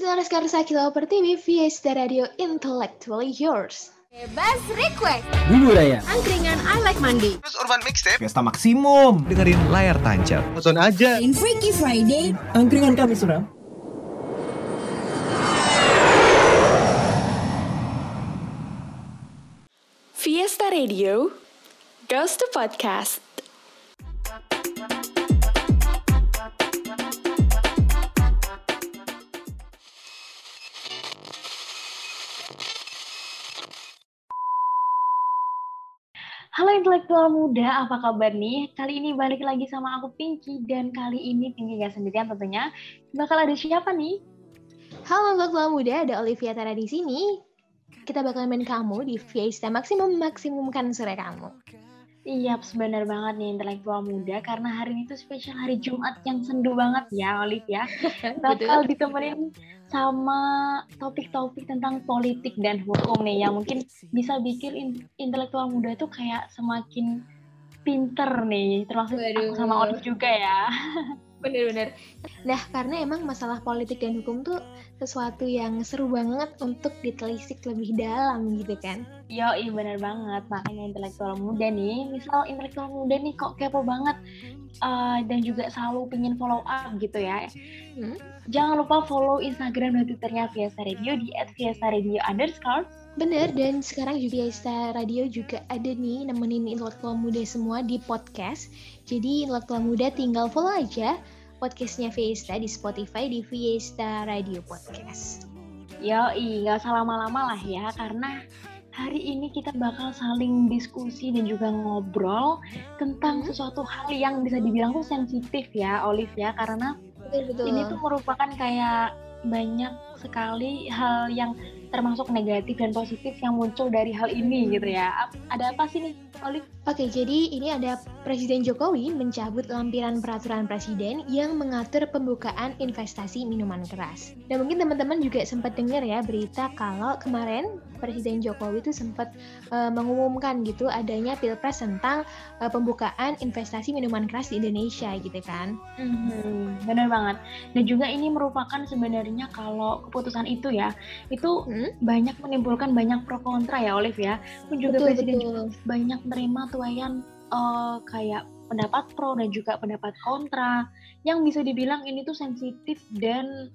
Saudara sekarang Sakila Pertiwi via Radio Intellectually Yours. Bebas request. Bumbu Raya. Angkringan I Like Mandi. Terus Urban Mixtape Fiesta Maksimum. dengerin layar tancap. Nonton aja In Freaky Friday. Angkringan kami suram. Fiesta Radio goes to podcast. Intelektual muda, apa kabar nih? Kali ini balik lagi sama aku Pinky dan kali ini Pinky gak sendirian tentunya. Bakal ada siapa nih? Halo intelektual muda, ada Olivia Tara di sini. Kita bakal main kamu di Fiesta Maksimum maksimumkan sore kamu. Iya, benar banget nih intelektual muda karena hari ini tuh spesial hari Jumat yang sendu banget ya, Olive ya. Bakal ditemenin sama topik-topik tentang politik dan hukum nih yang mungkin bisa bikin in- intelektual muda tuh kayak semakin pinter nih, termasuk aku sama. Olive juga ya. Bener-bener. Nah, karena emang masalah politik dan hukum tuh sesuatu yang seru banget untuk ditelisik lebih dalam gitu kan. Yo, iya bener banget. Makanya intelektual muda nih, misal intelektual muda nih kok kepo banget eh, dan juga selalu pingin follow up gitu ya. Hmm. Jangan lupa follow Instagram dan Twitternya Fiesta Radio di @fiesta_radio underscore. Bener, dan sekarang juga Fiesta Radio juga ada nih nemenin intelektual muda semua di podcast. Jadi intelektual muda tinggal follow aja podcastnya Fiesta di Spotify di Fiesta Radio Podcast. Yo, nggak usah lama-lama lah ya, karena hari ini kita bakal saling diskusi dan juga ngobrol tentang Hmm. sesuatu hal yang bisa dibilang tuh sensitif ya, Olive ya, karena Betul-betul. ini tuh merupakan kayak banyak sekali hal yang termasuk negatif dan positif yang muncul dari hal ini gitu ya. Ada apa sih nih, Olive? Oke, jadi ini ada Presiden Jokowi mencabut lampiran peraturan presiden yang mengatur pembukaan investasi minuman keras. Dan mungkin teman-teman juga sempat dengar ya berita kalau kemarin Presiden Jokowi itu sempat eh, mengumumkan gitu adanya pilpres tentang eh, pembukaan investasi minuman keras di Indonesia gitu kan. Mhm, bener banget. Dan juga ini merupakan sebenarnya kalau keputusan itu ya, itu Hmm? banyak menimbulkan banyak pro kontra ya, Olive ya. Pun juga Betul, Presiden betul. juga banyak menerima tuayan eh, kayak pendapat pro dan juga pendapat kontra yang bisa dibilang ini tuh sensitif dan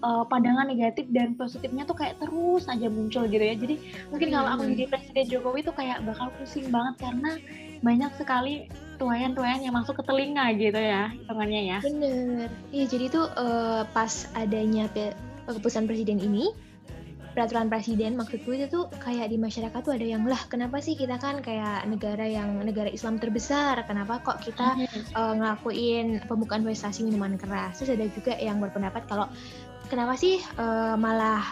eh, pandangan negatif dan positifnya tuh kayak terus aja muncul gitu ya. Jadi mungkin kalau aku Hmm. jadi Presiden Jokowi tuh kayak bakal pusing banget karena banyak sekali tuayan-tuayan yang masuk ke telinga gitu ya hitungannya ya. Bener. Iya, jadi tuh eh, pas adanya keputusan presiden ini, peraturan presiden maksudku itu tuh kayak di masyarakat tuh ada yang lah kenapa sih kita kan kayak negara yang negara Islam terbesar, kenapa kok kita eh, ngelakuin pembukaan investasi minuman keras? Terus ada juga yang berpendapat kalau kenapa sih eh, malah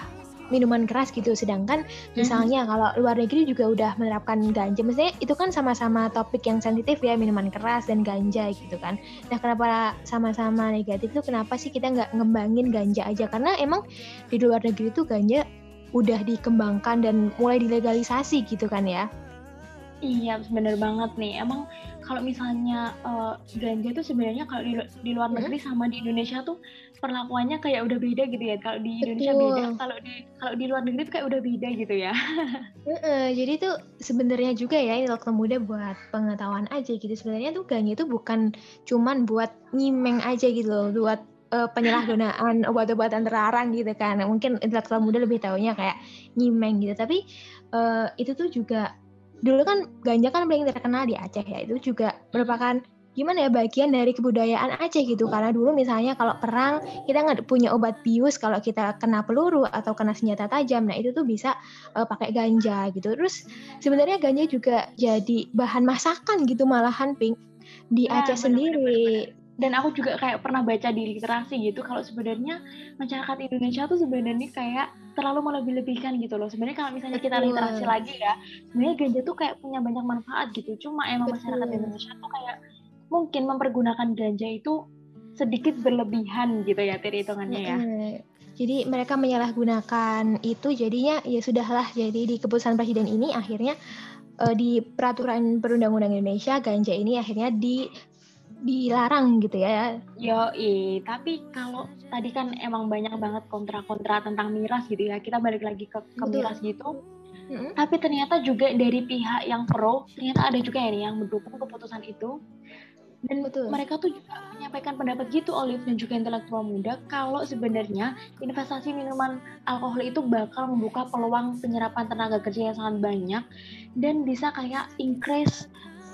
minuman keras gitu? Sedangkan misalnya kalau luar negeri juga udah menerapkan ganja maksudnya itu kan sama-sama topik yang sensitif ya minuman keras dan ganja gitu kan. Nah kenapa sama-sama negatif itu kenapa sih kita nggak ngembangin ganja aja? Karena emang di luar negeri itu ganja udah dikembangkan dan mulai dilegalisasi gitu kan ya Iya, bener banget nih. Emang kalau misalnya eh, ganja itu sebenarnya kalau di, di luar Hmm? negeri sama di Indonesia tuh perlakuannya kayak udah beda gitu ya. Kalau di Indonesia Betul. beda, kalau di kalau di luar negeri tuh kayak udah beda gitu ya. Heeh, jadi tuh sebenarnya juga ya ini waktu muda buat pengetahuan aja gitu. Sebenarnya tuh ganja itu bukan cuman buat nyimeng aja gitu loh, buat eh, penyalahgunaan obat-obatan terlarang gitu kan. Mungkin intelektual muda lebih tahunya kayak nyimeng gitu. Tapi eh, itu tuh juga dulu kan ganja kan paling terkenal di Aceh ya. Itu juga merupakan gimana ya bagian dari kebudayaan Aceh gitu. Karena dulu misalnya kalau perang kita nggak punya obat bius kalau kita kena peluru atau kena senjata tajam. Nah itu tuh bisa eh, pakai ganja gitu. Terus sebenarnya ganja juga jadi bahan masakan gitu malahan pink di Nah, Aceh bener, sendiri. Dan aku juga kayak pernah baca di literasi gitu kalau sebenarnya masyarakat Indonesia tuh sebenarnya kayak terlalu melebih-lebihkan gitu loh. Sebenarnya kalau misalnya kita literasi lagi ya, sebenarnya ganja tuh kayak punya banyak manfaat gitu. Cuma emang masyarakat Betul. Indonesia tuh kayak mungkin mempergunakan ganja itu sedikit berlebihan gitu ya, Tiri hitungannya ya. Jadi mereka menyalahgunakan itu jadinya ya sudahlah jadi di keputusan presiden ini akhirnya eh, di peraturan perundang-undang Indonesia ganja ini akhirnya di dilarang gitu ya. Yo, tapi kalau tadi kan emang banyak banget kontra-kontra tentang miras gitu ya. Kita balik lagi ke, ke Betul. miras gitu. Mm-mm. Tapi ternyata juga dari pihak yang pro, ternyata ada juga ya nih yang mendukung keputusan itu. Dan Betul. mereka tuh juga menyampaikan pendapat gitu Olive dan juga intelektual muda kalau sebenarnya investasi minuman alkohol itu bakal membuka peluang penyerapan tenaga kerja yang sangat banyak dan bisa kayak increase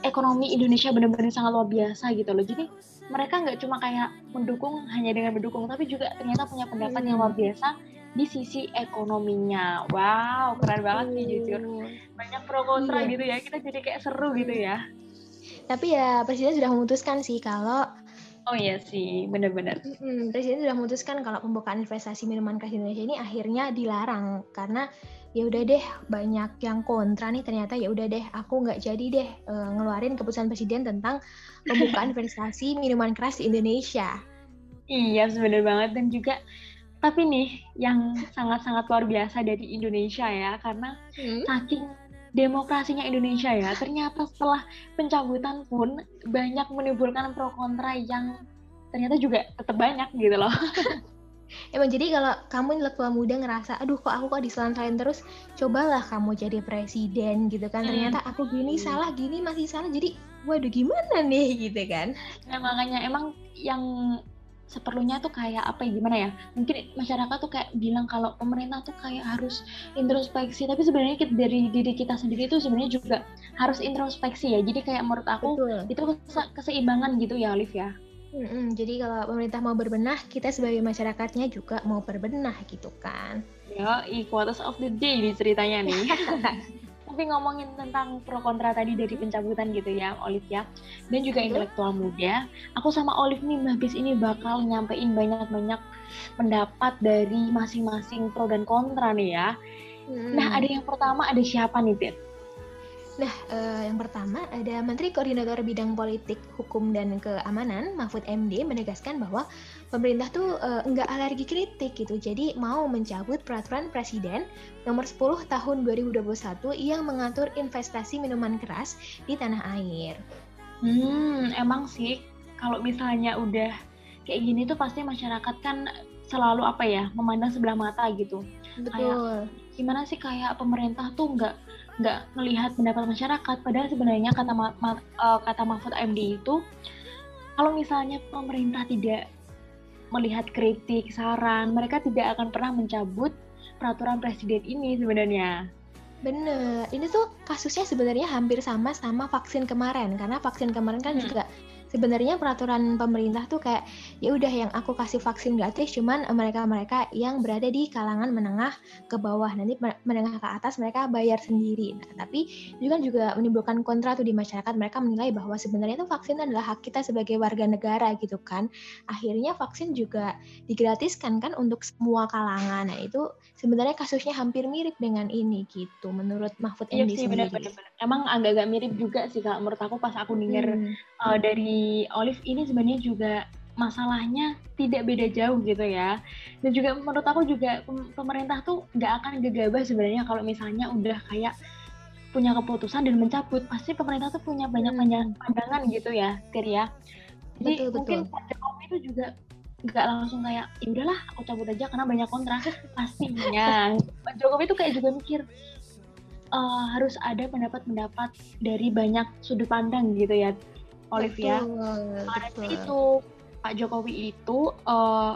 ekonomi Indonesia benar-benar sangat luar biasa gitu loh. Jadi mereka nggak cuma kayak mendukung hanya dengan mendukung, tapi juga ternyata punya pendapat yang luar biasa di sisi ekonominya. Wow, keren banget nih jujur. Banyak pro kontra Iya. gitu ya. Kita jadi kayak seru gitu ya. Tapi ya presiden sudah memutuskan sih kalau Oh iya sih, bener-bener. mm, presiden sudah memutuskan kalau pembukaan investasi minuman keras di Indonesia ini akhirnya dilarang karena ya udah deh banyak yang kontra nih ternyata ya udah deh aku nggak jadi deh eh, ngeluarin keputusan presiden tentang pembukaan investasi minuman keras di Indonesia. Iya, bener banget dan juga tapi nih yang sangat-sangat luar biasa dari Indonesia ya karena saking demokrasinya Indonesia ya ternyata setelah pencabutan pun banyak menimbulkan pro kontra yang ternyata juga tetap banyak gitu loh. Emang jadi kalau kamu intelektual muda ngerasa, aduh kok aku kok diselansain terus, cobalah kamu jadi presiden gitu kan. Hmm. Ternyata aku gini salah, gini masih salah. Jadi, waduh gimana nih gitu kan. Nah, makanya emang yang seperlunya tuh kayak apa ya gimana ya mungkin masyarakat tuh kayak bilang kalau pemerintah tuh kayak harus introspeksi tapi sebenarnya kita- dari diri kita sendiri tuh sebenarnya juga harus introspeksi ya jadi kayak menurut aku Betul. itu kese- keseimbangan gitu ya Olive ya Mm-mm, jadi kalau pemerintah mau berbenah, kita sebagai masyarakatnya juga mau berbenah gitu kan. Ya, quotes of the day di ceritanya nih. Tapi ngomongin tentang pro kontra tadi dari pencabutan gitu ya, Olive ya. Dan juga Betul. intelektual muda. Aku sama Olive nih habis ini bakal nyampein banyak-banyak pendapat dari masing-masing pro dan kontra nih ya. Mm. Nah, ada yang pertama ada siapa nih, Tit? Nah, eh, yang pertama ada Menteri Koordinator Bidang Politik, Hukum dan Keamanan Mahfud MD menegaskan bahwa pemerintah tuh eh, nggak alergi kritik gitu. Jadi mau mencabut peraturan Presiden nomor 10 tahun 2021 yang mengatur investasi minuman keras di tanah air. Hmm, emang sih kalau misalnya udah kayak gini tuh pasti masyarakat kan selalu apa ya, memandang sebelah mata gitu. Betul. gimana sih kayak pemerintah tuh nggak nggak melihat pendapat masyarakat. Padahal sebenarnya kata Ma- Ma- eh, kata Mahfud MD itu kalau misalnya pemerintah tidak melihat kritik saran mereka tidak akan pernah mencabut peraturan presiden ini sebenarnya. Bener, ini tuh kasusnya sebenarnya hampir sama sama vaksin kemarin. Karena vaksin kemarin kan Hmm. juga sebenarnya peraturan pemerintah tuh kayak ya udah yang aku kasih vaksin gratis cuman mereka-mereka yang berada di kalangan menengah ke bawah nanti me- menengah ke atas mereka bayar sendiri. Nah, tapi itu kan juga menimbulkan kontra tuh di masyarakat mereka menilai bahwa sebenarnya tuh vaksin adalah hak kita sebagai warga negara gitu kan. Akhirnya vaksin juga digratiskan kan untuk semua kalangan. Nah, itu sebenarnya kasusnya hampir mirip dengan ini gitu menurut Mahfud iya MD sih sendiri. benar-benar emang agak-agak mirip juga sih kalau menurut aku pas aku denger Hmm, uh, dari Olive ini sebenarnya juga masalahnya tidak beda jauh gitu ya. Dan juga menurut aku juga pem- pemerintah tuh nggak akan gegabah sebenarnya kalau misalnya udah kayak punya keputusan dan mencabut. Pasti pemerintah tuh punya banyak Hmm. panjang- pandangan gitu ya Tir ya. Jadi Betul, mungkin betul. Pak Jokowi itu juga nggak langsung kayak ya udahlah aku cabut aja karena banyak kontra pastinya. Pak Jokowi itu kayak juga mikir eh, harus ada pendapat-pendapat dari banyak sudut pandang gitu ya Olive ya Betul, itu Pak Jokowi itu eh,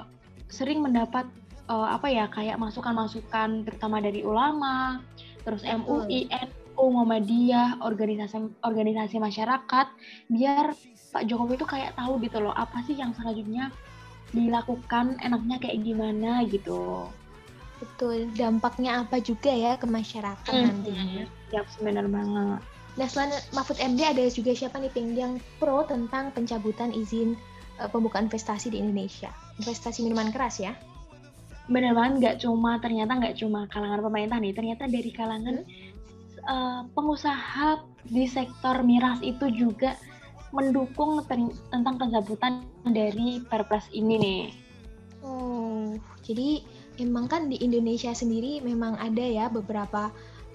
sering mendapat eh, apa ya kayak masukan-masukan terutama dari ulama, terus Betul. MUI, NU, Muhammadiyah, organisasi organisasi masyarakat biar Pak Jokowi itu kayak tahu gitu loh apa sih yang selanjutnya dilakukan enaknya kayak gimana gitu. Betul, dampaknya apa juga ya ke masyarakat Hmm. nantinya. Ya benar banget. Nah, selain Mahfud MD ada juga siapa nih Ping yang pro tentang pencabutan izin eh, pembukaan investasi di Indonesia, investasi minuman keras ya? bener banget nggak cuma ternyata nggak cuma kalangan pemerintah nih ternyata dari kalangan eh, pengusaha di sektor miras itu juga mendukung tentang pencabutan dari perpres ini nih. Oh, jadi emang kan di Indonesia sendiri memang ada ya beberapa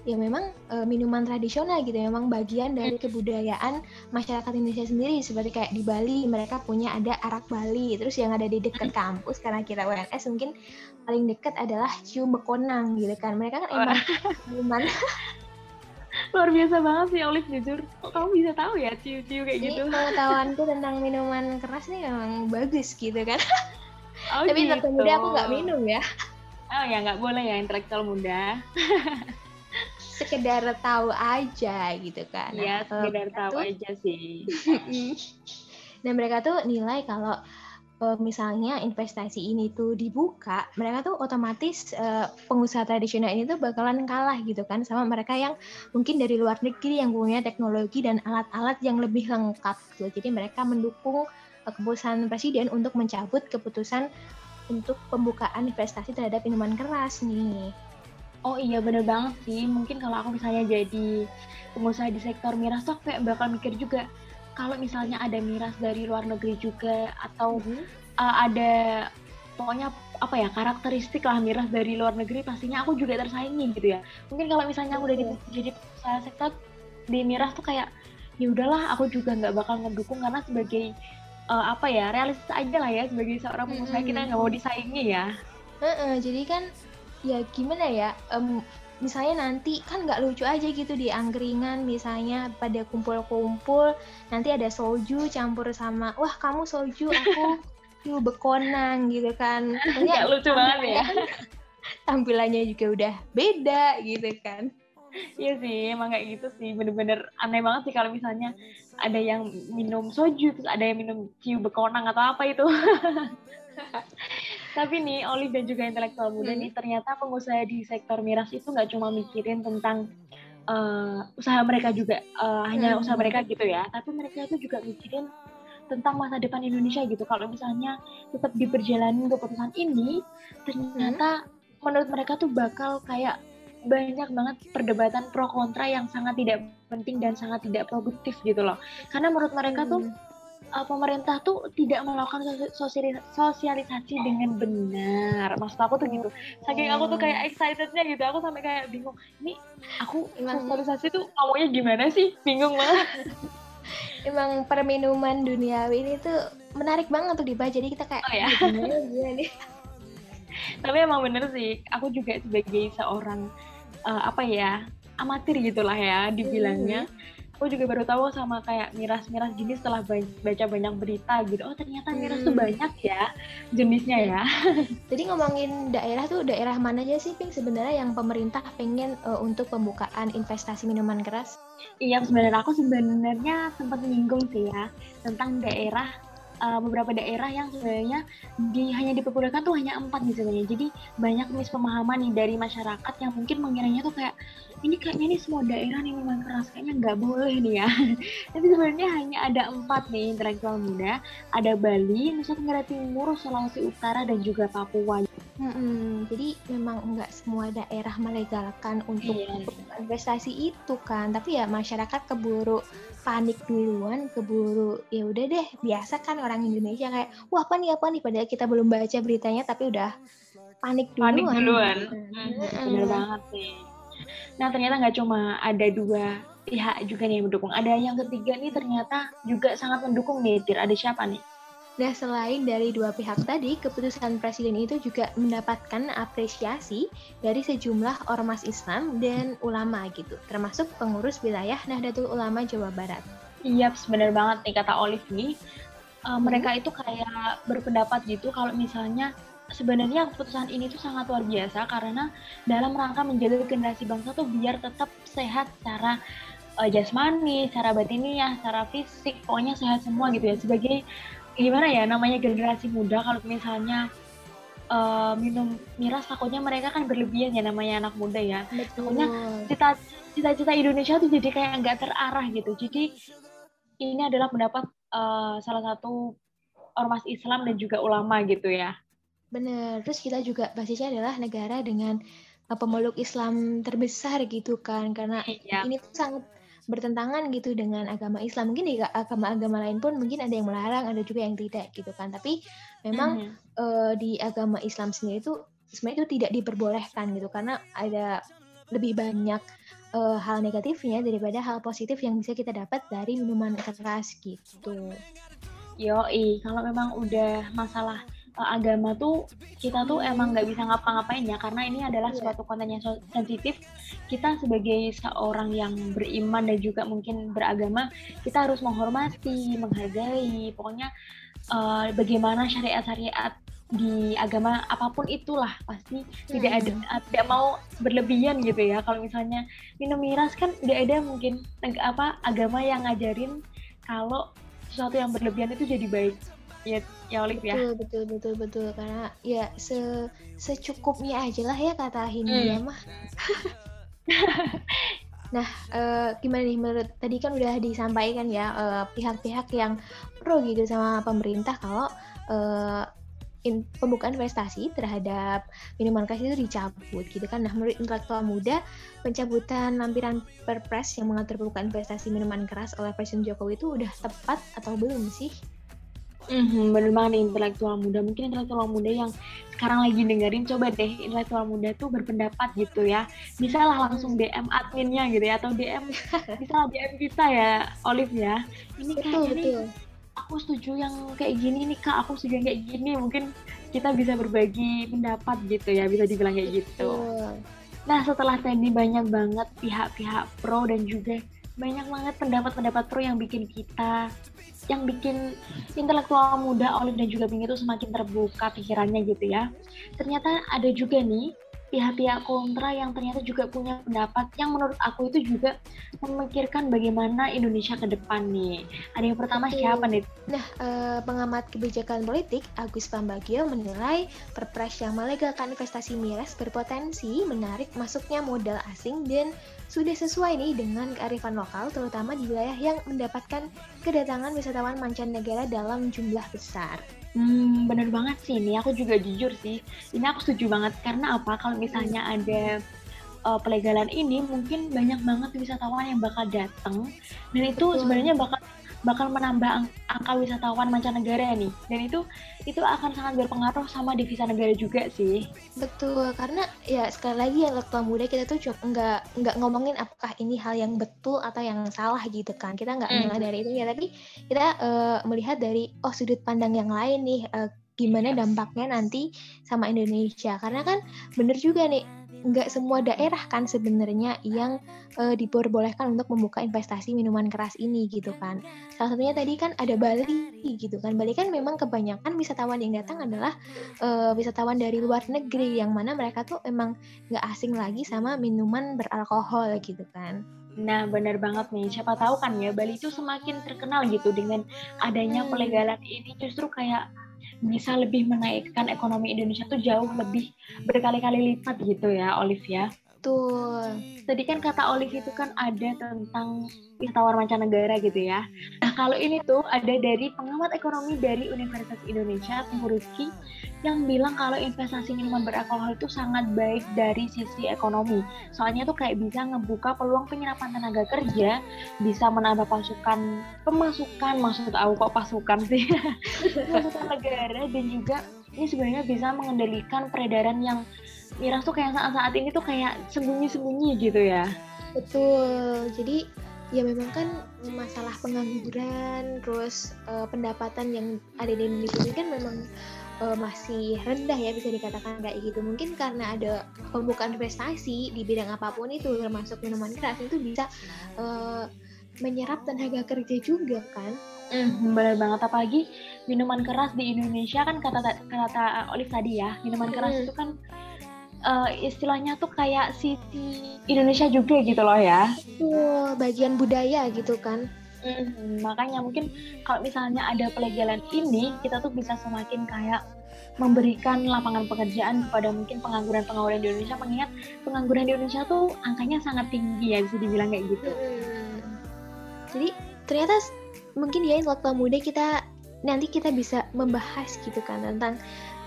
ya memang uh, minuman tradisional gitu memang bagian dari kebudayaan masyarakat Indonesia sendiri seperti kayak di Bali mereka punya ada arak Bali terus yang ada di dekat kampus karena kita UNS mungkin paling dekat adalah ciu bekonang gitu kan. Mereka kan emang minuman luar biasa banget sih Olive jujur. Kok kamu bisa tahu ya ciu-ciu kayak Ini gitu? pengetahuanku tentang minuman keras nih memang bagus gitu kan. Oh, tapi gitu. gitu. muda aku nggak minum ya. Oh ya nggak boleh ya intelektual muda sekedar tahu aja gitu kan. Iya, Nah, sekedar tahu tuh- aja sih. Dan mereka tuh nilai kalau eh, misalnya investasi ini tuh dibuka, mereka tuh otomatis eh, pengusaha tradisional ini tuh bakalan kalah gitu kan sama mereka yang mungkin dari luar negeri yang punya teknologi dan alat-alat yang lebih lengkap gitu. Jadi mereka mendukung eh, keputusan presiden untuk mencabut keputusan untuk pembukaan investasi terhadap minuman keras nih. Oh iya bener banget sih. Mungkin kalau aku misalnya jadi pengusaha di sektor miras tuh kayak bakal mikir juga kalau misalnya ada miras dari luar negeri juga atau uh, ada pokoknya apa ya karakteristik lah miras dari luar negeri pastinya aku juga tersaingi gitu ya. Mungkin kalau misalnya aku udah di- jadi pengusaha sektor di miras tuh kayak ya udahlah aku juga nggak bakal mendukung karena sebagai uh, apa ya realistis aja lah ya sebagai seorang pengusaha Mm-mm. kita nggak mau disaingi ya. Heeh, jadi kan ya gimana ya em, misalnya nanti kan nggak lucu aja gitu di angkringan misalnya pada kumpul-kumpul nanti ada soju campur sama wah kamu soju aku yuk bekonang gitu kan Nggak lucu banget ya. tampilannya juga udah beda gitu kan Iya sih, emang kayak gitu sih. Bener-bener aneh banget sih kalau misalnya ada yang minum soju, terus ada yang minum ciu bekonang atau apa itu. Tapi nih, Olive dan juga intelektual muda Hmm. nih, ternyata pengusaha di sektor miras itu nggak cuma mikirin tentang eh, usaha mereka juga, hanya Hmm. usaha mereka gitu ya. Tapi mereka itu juga mikirin tentang masa depan Indonesia gitu. Kalau misalnya tetap diperjalanin keputusan ini, ternyata menurut mereka tuh bakal kayak banyak banget perdebatan pro kontra yang sangat tidak penting dan sangat tidak produktif gitu loh. Karena menurut mereka tuh Hmm. Uh, pemerintah tuh tidak melakukan sosi- sosiali- sosialisasi dengan benar. Maksud aku tuh gitu. Saking aku tuh kayak excitednya gitu, aku sampai kayak bingung. Ini aku Emang- sosialisasi tuh maunya gimana sih? Bingung banget. emang perminuman duniawi ini tuh menarik banget untuk dibahas jadi kita kayak Oh ya? "Ih, gimana nih Tapi emang bener sih, aku juga sebagai seorang uh, apa ya amatir gitulah ya dibilangnya. Aku juga baru tahu sama kayak miras-miras gini setelah ba- baca banyak berita gitu. Oh ternyata miras tuh Hmm. banyak ya jenisnya ya. Jadi ngomongin daerah tuh daerah mana aja sih Pink sebenarnya yang pemerintah pengen eh, untuk pembukaan investasi minuman keras? Iya sebenarnya aku sebenarnya sempat menyinggung sih ya tentang daerah uh, beberapa daerah yang sebenarnya di hanya diperbolehkan tuh hanya empat nih sebenarnya. Jadi banyak mispemahaman nih dari masyarakat yang mungkin mengiranya tuh kayak ini kayaknya nih semua daerah nih minuman keras kayaknya nggak boleh nih ya. Tapi sebenarnya hanya ada empat nih intelektual muda. Ada Bali, Nusa Tenggara Timur, Sulawesi Utara dan juga Papua. Mm-mm, jadi memang enggak semua daerah melegalkan untuk Iya. investasi itu kan, tapi ya masyarakat keburu panik duluan, keburu ya udah deh biasa kan orang Indonesia kayak wah apa nih apa nih padahal kita belum baca beritanya tapi udah panik duluan. Panik duluan. Mm-mm. Bener banget sih. Nah ternyata nggak cuma ada dua pihak juga nih yang mendukung. Ada yang ketiga nih ternyata juga sangat mendukung nih. Tir. Ada siapa nih? Nah, selain dari dua pihak tadi, keputusan presiden itu juga mendapatkan apresiasi dari sejumlah ormas Islam dan ulama gitu, termasuk pengurus wilayah Nahdlatul Ulama Jawa Barat. Iya, bener banget nih kata Olive nih. Uh, Mereka itu kayak berpendapat gitu kalau misalnya sebenarnya keputusan ini tuh sangat luar biasa karena dalam rangka menjaga generasi bangsa tuh biar tetap sehat secara uh, jasmani, secara batiniah, secara fisik, pokoknya sehat semua gitu ya. Sebagai gimana ya namanya generasi muda kalau misalnya uh, minum miras takutnya mereka kan berlebihan ya namanya anak muda ya. Takutnya cita cita-cita Indonesia tuh jadi kayak nggak terarah gitu. Jadi ini adalah pendapat uh, salah satu ormas Islam dan juga ulama gitu ya. Bener. Terus kita juga basisnya adalah negara dengan uh, pemeluk Islam terbesar gitu kan, karena Iya. ini tuh sangat bertentangan gitu dengan agama Islam. Mungkin di agama-agama lain pun mungkin ada yang melarang, ada juga yang tidak gitu kan. Tapi memang eh, di agama Islam sendiri itu sebenarnya itu tidak diperbolehkan gitu karena ada lebih banyak uh, hal negatifnya daripada hal positif yang bisa kita dapat dari minuman keras gitu. Yoi, kalau memang udah masalah uh, agama tuh kita tuh emang nggak bisa ngapa-ngapain ya karena ini adalah yeah. suatu konten yang sensitif kita sebagai seorang yang beriman dan juga mungkin beragama kita harus menghormati menghargai pokoknya uh, bagaimana syariat-syariat di agama apa pun itulah pasti hmm. tidak ada hmm. tidak mau berlebihan gitu ya kalau misalnya minum miras kan nggak ada mungkin apa agama yang ngajarin kalau sesuatu yang berlebihan itu jadi baik ya ya Olive ya betul betul betul betul karena ya se secukupnya aja lah ya kata Hindia hmm. mah nah uh, gimana nih menurut tadi kan udah disampaikan ya eh, pihak-pihak uh, yang pro gitu sama pemerintah kalau uh, in, pembukaan investasi terhadap minuman keras itu dicabut gitu kan. Nah, menurut intelektual muda, pencabutan lampiran perpres yang mengatur pembukaan investasi minuman keras oleh Presiden Jokowi itu udah tepat atau belum sih? Mm-hmm, bener banget nih intelektual muda. Mungkin intelektual muda yang sekarang lagi dengerin, coba deh intelektual muda tuh berpendapat gitu ya. Bisa lah langsung DM adminnya gitu ya, atau DM, bisa DM kita ya, Olive ya. Ini betul, kayaknya betul. nih, aku setuju yang kayak gini nih kak, aku setuju yang kayak gini. Mungkin kita bisa berbagi pendapat gitu ya, bisa dibilang kayak gitu. Betul. Nah setelah tadi banyak banget pihak-pihak pro dan juga banyak banget pendapat-pendapat pro yang bikin kita yang bikin intelektual muda Olive dan juga Bing itu semakin terbuka pikirannya gitu ya. Ternyata ada juga nih pihak-pihak kontra yang ternyata juga punya pendapat yang menurut aku itu juga memikirkan bagaimana Indonesia ke depan nih. Ada yang pertama Betul. siapa nih? Nah, eh, pengamat kebijakan politik Agus Pambagio menilai perpres yang melegalkan investasi miras berpotensi menarik masuknya modal asing dan sudah sesuai nih dengan kearifan lokal terutama di wilayah yang mendapatkan kedatangan wisatawan mancanegara dalam jumlah besar. Hmm, bener banget sih ini. Aku juga jujur sih. Ini aku setuju banget karena apa? Kalau misalnya ada uh, pelegalan ini, mungkin banyak banget wisatawan yang bakal datang dan itu sebenarnya bakal bakal menambah ang angka wisatawan mancanegara nih. Dan itu itu akan sangat berpengaruh sama devisa negara juga sih. Betul karena ya sekali lagi ya lektor muda kita tuh cuma nggak nggak ngomongin apakah ini hal yang betul atau yang salah gitu kan. Kita nggak mm. dari itu ya tapi kita uh, melihat dari oh sudut pandang yang lain nih uh, gimana dampaknya nanti sama Indonesia. Karena kan bener juga nih nggak semua daerah kan sebenarnya yang uh, diperbolehkan untuk membuka investasi minuman keras ini gitu kan. Salah satunya tadi kan ada Bali gitu kan. Bali kan memang kebanyakan wisatawan yang datang adalah uh, wisatawan dari luar negeri yang mana mereka tuh emang nggak asing lagi sama minuman beralkohol gitu kan. Nah, benar banget nih. Siapa tahu kan ya, Bali itu semakin terkenal gitu dengan adanya hmm. pelegalan ini justru kayak bisa lebih menaikkan ekonomi Indonesia tuh jauh lebih berkali-kali lipat gitu ya, Olivia. Betul. Tadi kan kata Olive itu kan ada tentang wisatawan mancanegara gitu ya. Nah kalau ini tuh ada dari pengamat ekonomi dari Universitas Indonesia, Tengku yang bilang kalau investasi minuman beralkohol itu sangat baik dari sisi ekonomi. Soalnya tuh kayak bisa ngebuka peluang penyerapan tenaga kerja, bisa menambah pasukan pemasukan, maksud aku kok pasukan sih, pasukan negara dan juga ini sebenarnya bisa mengendalikan peredaran yang miras tuh kayak saat-saat ini tuh kayak sembunyi-sembunyi gitu ya. Betul. Jadi ya memang kan masalah pengangguran terus uh, pendapatan yang ada di Indonesia ini kan memang uh, masih rendah ya bisa dikatakan kayak gitu. Mungkin karena ada pembukaan investasi di bidang apa pun itu termasuk minuman keras itu bisa uh, menyerap tenaga kerja juga kan. Mm, benar banget apalagi minuman keras di Indonesia kan kata kata Olive tadi ya minuman keras mm. itu kan uh, istilahnya tuh kayak city Indonesia juga gitu loh ya. Betul, bagian budaya gitu kan. Hmm, makanya mungkin kalau misalnya ada pelegalan ini, kita tuh bisa semakin kayak memberikan lapangan pekerjaan kepada mungkin pengangguran-pengangguran di Indonesia mengingat pengangguran di Indonesia tuh angkanya sangat tinggi ya bisa dibilang kayak gitu. Hmm. Jadi ternyata mungkin ya waktu muda kita nanti kita bisa membahas gitu kan tentang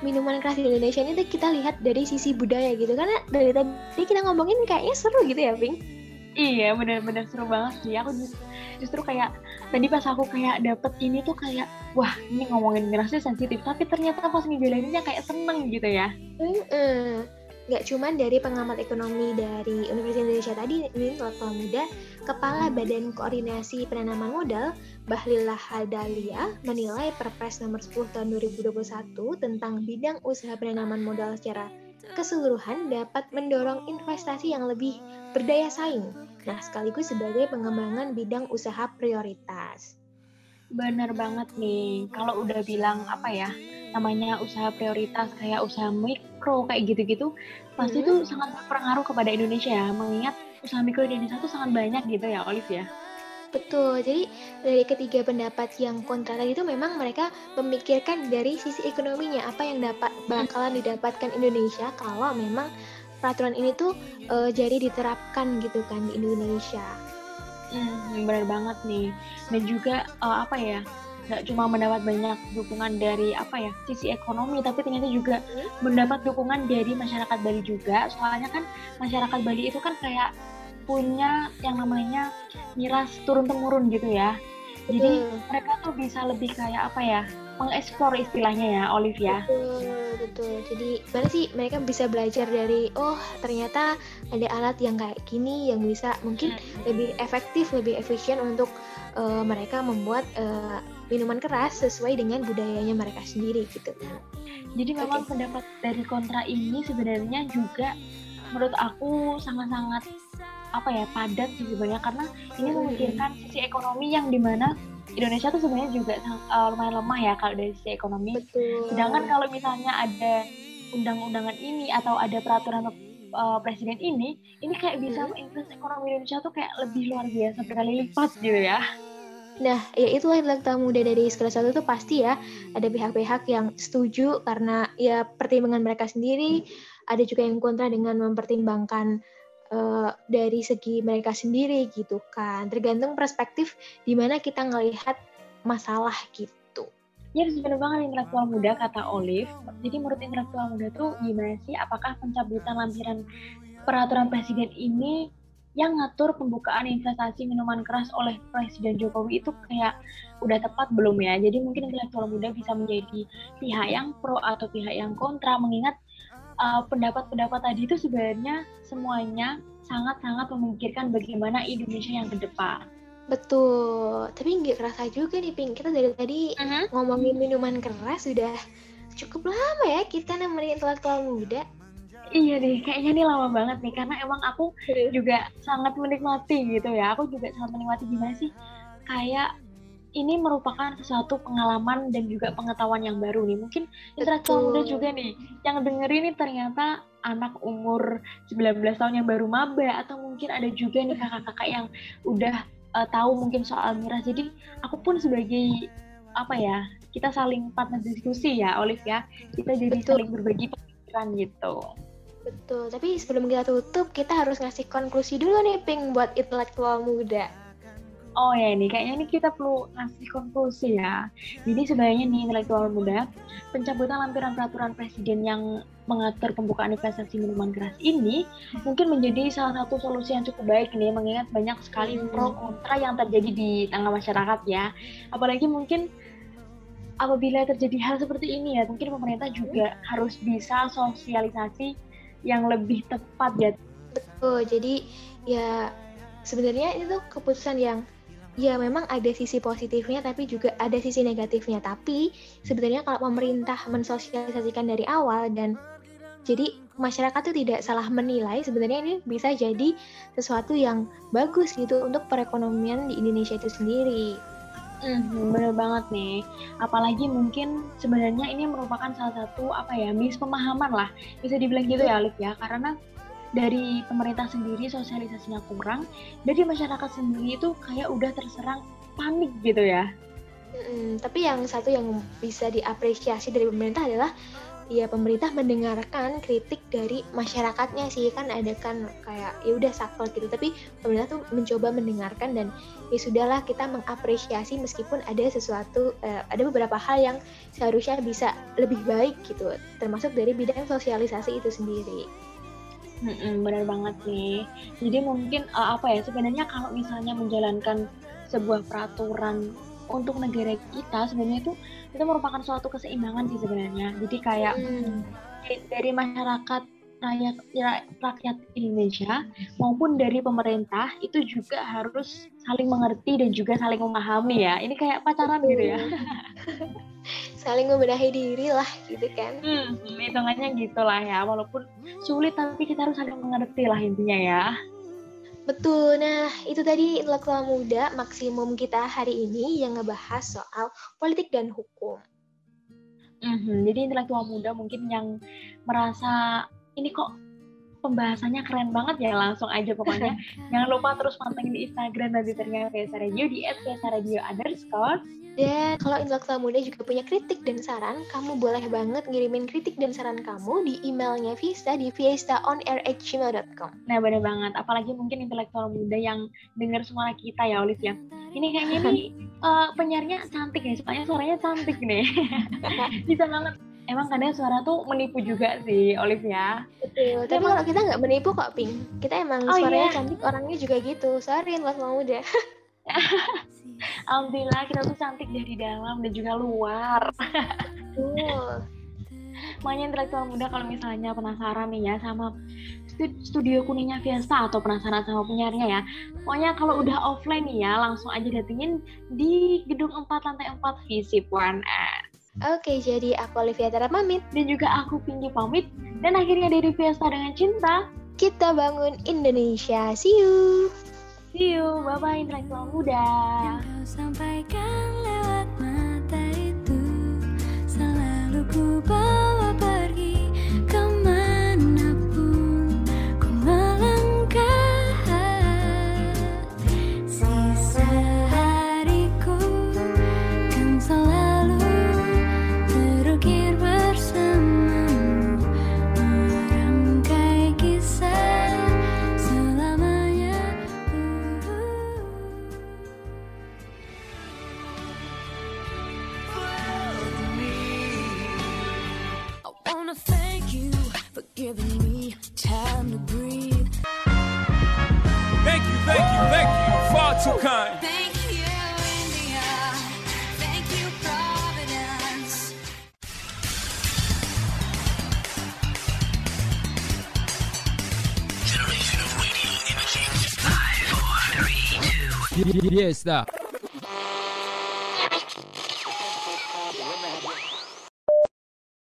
minuman keras di Indonesia ini tuh kita lihat dari sisi budaya gitu. Karena dari tadi kita ngomongin kayaknya seru gitu ya Pink? Iya bener-bener seru banget sih. Aku justru, justru kayak tadi pas aku kayak dapet ini tuh kayak wah ini ngomongin mirasnya sensitif. Tapi ternyata pas ngejalaninnya kayak seneng gitu ya. Mm -hmm. Nggak cuman dari pengamat ekonomi dari Universitas Indonesia tadi ini intelektual muda, Kepala Badan Koordinasi Penanaman Modal Bahlillah Hadalia menilai Perpres nomor 10 tahun 2021 tentang bidang usaha penanaman modal secara keseluruhan dapat mendorong investasi yang lebih berdaya saing. Nah, sekaligus sebagai pengembangan bidang usaha prioritas. Bener banget nih. Kalau udah bilang apa ya, namanya usaha prioritas kayak usaha mikro kayak gitu-gitu, pasti itu Hmm. sangat berpengaruh kepada Indonesia ya. Mengingat usaha mikro di Indonesia tuh sangat banyak gitu ya, Olive ya. Betul, jadi dari ketiga pendapat yang kontra tadi itu memang mereka memikirkan dari sisi ekonominya apa yang dapat bakalan didapatkan Indonesia kalau memang peraturan ini tuh eh, jadi diterapkan gitu kan di Indonesia. Hmm, bener banget nih. Dan juga eh, apa ya, nggak cuma mendapat banyak dukungan dari apa ya sisi ekonomi, tapi ternyata juga mendapat dukungan dari masyarakat Bali juga. Soalnya kan masyarakat Bali itu kan kayak punya yang namanya miras turun temurun gitu ya. Jadi Betul. mereka tuh bisa lebih kayak apa ya, mengeksplor istilahnya ya, Olive ya. Betul, betul. Jadi gimana sih mereka bisa belajar dari oh ternyata ada alat yang kayak gini yang bisa mungkin lebih efektif, lebih efisien untuk eh, mereka membuat eh, minuman keras sesuai dengan budayanya mereka sendiri gitu. Jadi memang pendapat dari kontra ini sebenarnya juga menurut aku sangat-sangat apa ya padat sih sebenarnya karena ini Hmm. memikirkan sisi ekonomi yang di mana Indonesia tuh sebenarnya juga eh, lumayan lemah ya kalau dari sisi ekonomi. Betul. Sedangkan kalau misalnya ada undang-undangan ini atau ada peraturan eh, presiden ini, ini kayak bisa Hmm. menginfluence ekonomi Indonesia tuh kayak lebih luar biasa berkali lipat gitu ya. Nah, ya itulah intelektual muda dari sekolah satu tuh pasti ya ada pihak-pihak yang setuju karena ya pertimbangan mereka sendiri, ada juga yang kontra dengan mempertimbangkan eh, dari segi mereka sendiri gitu kan. Tergantung perspektif di mana kita ngelihat masalah gitu. Ya benar banget intelektual muda kata Olive. Jadi menurut intelektual muda tuh gimana sih? Apakah pencabutan lampiran peraturan presiden ini yang ngatur pembukaan investasi minuman keras oleh Presiden Jokowi itu kayak udah tepat belum ya? Jadi mungkin intelektual muda bisa menjadi pihak yang pro atau pihak yang kontra mengingat uh, pendapat-pendapat tadi itu sebenarnya semuanya sangat-sangat memikirkan bagaimana Indonesia yang ke depan. Betul. Tapi nggak kerasa juga nih, Pink. Kita dari tadi ngomongin minuman keras sudah cukup lama ya kita nemenin intelektual muda. Iya deh, kayaknya nih lama banget nih karena emang aku juga sangat menikmati gitu ya. Aku juga sangat menikmati gimana sih kayak ini merupakan sesuatu pengalaman dan juga pengetahuan yang baru nih. Mungkin intelektual Betul. muda juga nih yang dengerin nih ternyata anak umur 19 tahun yang baru maba atau mungkin ada juga nih kakak-kakak yang udah eh, tahu mungkin soal miras. Jadi aku pun sebagai apa ya, kita saling partner diskusi ya, Olive ya. Kita jadi Betul. saling berbagi pemikiran gitu. Betul, tapi sebelum kita tutup, kita harus ngasih konklusi dulu nih, Pink, buat intelektual muda. Oh ya ini kayaknya ini kita perlu ngasih konklusi ya. Jadi sebenarnya nih intelektual muda, pencabutan lampiran peraturan presiden yang mengatur pembukaan investasi minuman keras ini mungkin menjadi salah satu solusi yang cukup baik nih mengingat banyak sekali Hmm. pro kontra yang terjadi di tengah masyarakat ya. Apalagi mungkin apabila terjadi hal seperti ini ya, mungkin pemerintah juga harus bisa sosialisasi yang lebih tepat ya Betul, jadi ya sebenarnya itu keputusan yang ya memang ada sisi positifnya tapi juga ada sisi negatifnya. Tapi sebenarnya kalau pemerintah mensosialisasikan dari awal dan jadi masyarakat tuh tidak salah menilai sebenarnya ini bisa jadi sesuatu yang bagus gitu untuk perekonomian di Indonesia itu sendiri. Hmm, bener banget nih. Apalagi mungkin sebenarnya ini merupakan salah satu apa ya mispemahaman lah bisa dibilang gitu ya, Alif ya. Karena dari pemerintah sendiri sosialisasinya kurang, dari masyarakat sendiri itu kayak udah terserang panik gitu ya. Mm, tapi yang satu yang bisa diapresiasi dari pemerintah adalah ya pemerintah mendengarkan kritik dari masyarakatnya sih kan ada kan kayak ya udah sakral gitu tapi pemerintah tuh mencoba mendengarkan dan ya sudahlah kita mengapresiasi meskipun ada sesuatu eh, ada beberapa hal yang seharusnya bisa lebih baik gitu termasuk dari bidang sosialisasi itu sendiri. Mm-mm, bener banget nih. Jadi mungkin eh, apa ya sebenarnya kalau misalnya menjalankan sebuah peraturan untuk negara kita sebenarnya itu itu merupakan suatu keseimbangan sih sebenarnya. Jadi kayak Hmm, dari- masyarakat rakyat ra- rakyat Indonesia maupun dari pemerintah itu juga harus saling mengerti dan juga saling memahami ya. Ini kayak pacaran gitu ya. Saling membenahi diri lah gitu kan. Hmm, hitungannya gitulah ya. Walaupun sulit tapi kita harus saling mengerti lah intinya ya. Betul, nah itu tadi intelektual muda maksimum kita hari ini yang ngebahas soal politik dan hukum. Mhm, Jadi intelektual muda mungkin yang merasa ini kok pembahasannya keren banget ya langsung aja pokoknya jangan lupa terus pantengin di Instagram dan Twitternya Fiesta Radio di @fiesta_radio underscore Dan kalau intelektual muda juga punya kritik dan saran, kamu boleh banget ngirimin kritik dan saran kamu di emailnya Fiesta di fiestaonair@gmail.com. Nah bener banget, apalagi mungkin intelektual muda yang dengar suara kita ya Olive ya. Ini kayaknya nih eh, penyiarnya cantik nih, soalnya suaranya cantik nih. Bisa banget. Emang kadang suara tuh menipu juga sih Olive ya. Betul. Tapi Emang- kalau kita nggak menipu kok, Ping. Kita emang Oh, suaranya iya. cantik, orangnya juga gitu. Sorry intelektual muda. Alhamdulillah kita tuh cantik dari dalam dan juga luar. Betul. Makanya intelektual muda kalau misalnya penasaran nih ya sama stu- studio kuningnya Fiesta atau penasaran sama penyiarnya ya. Pokoknya kalau udah offline nih ya langsung aja datengin di gedung 4 lantai 4 Visip 1S. Oke, jadi aku Olivia Tara pamit. Dan juga aku Pinky pamit. Dan akhirnya dari Fiesta dengan cinta. Kita bangun Indonesia. See you. See you. Bye-bye intelektual muda. Kau sampaikan lewat mata itu Selalu ku bawa Fiesta.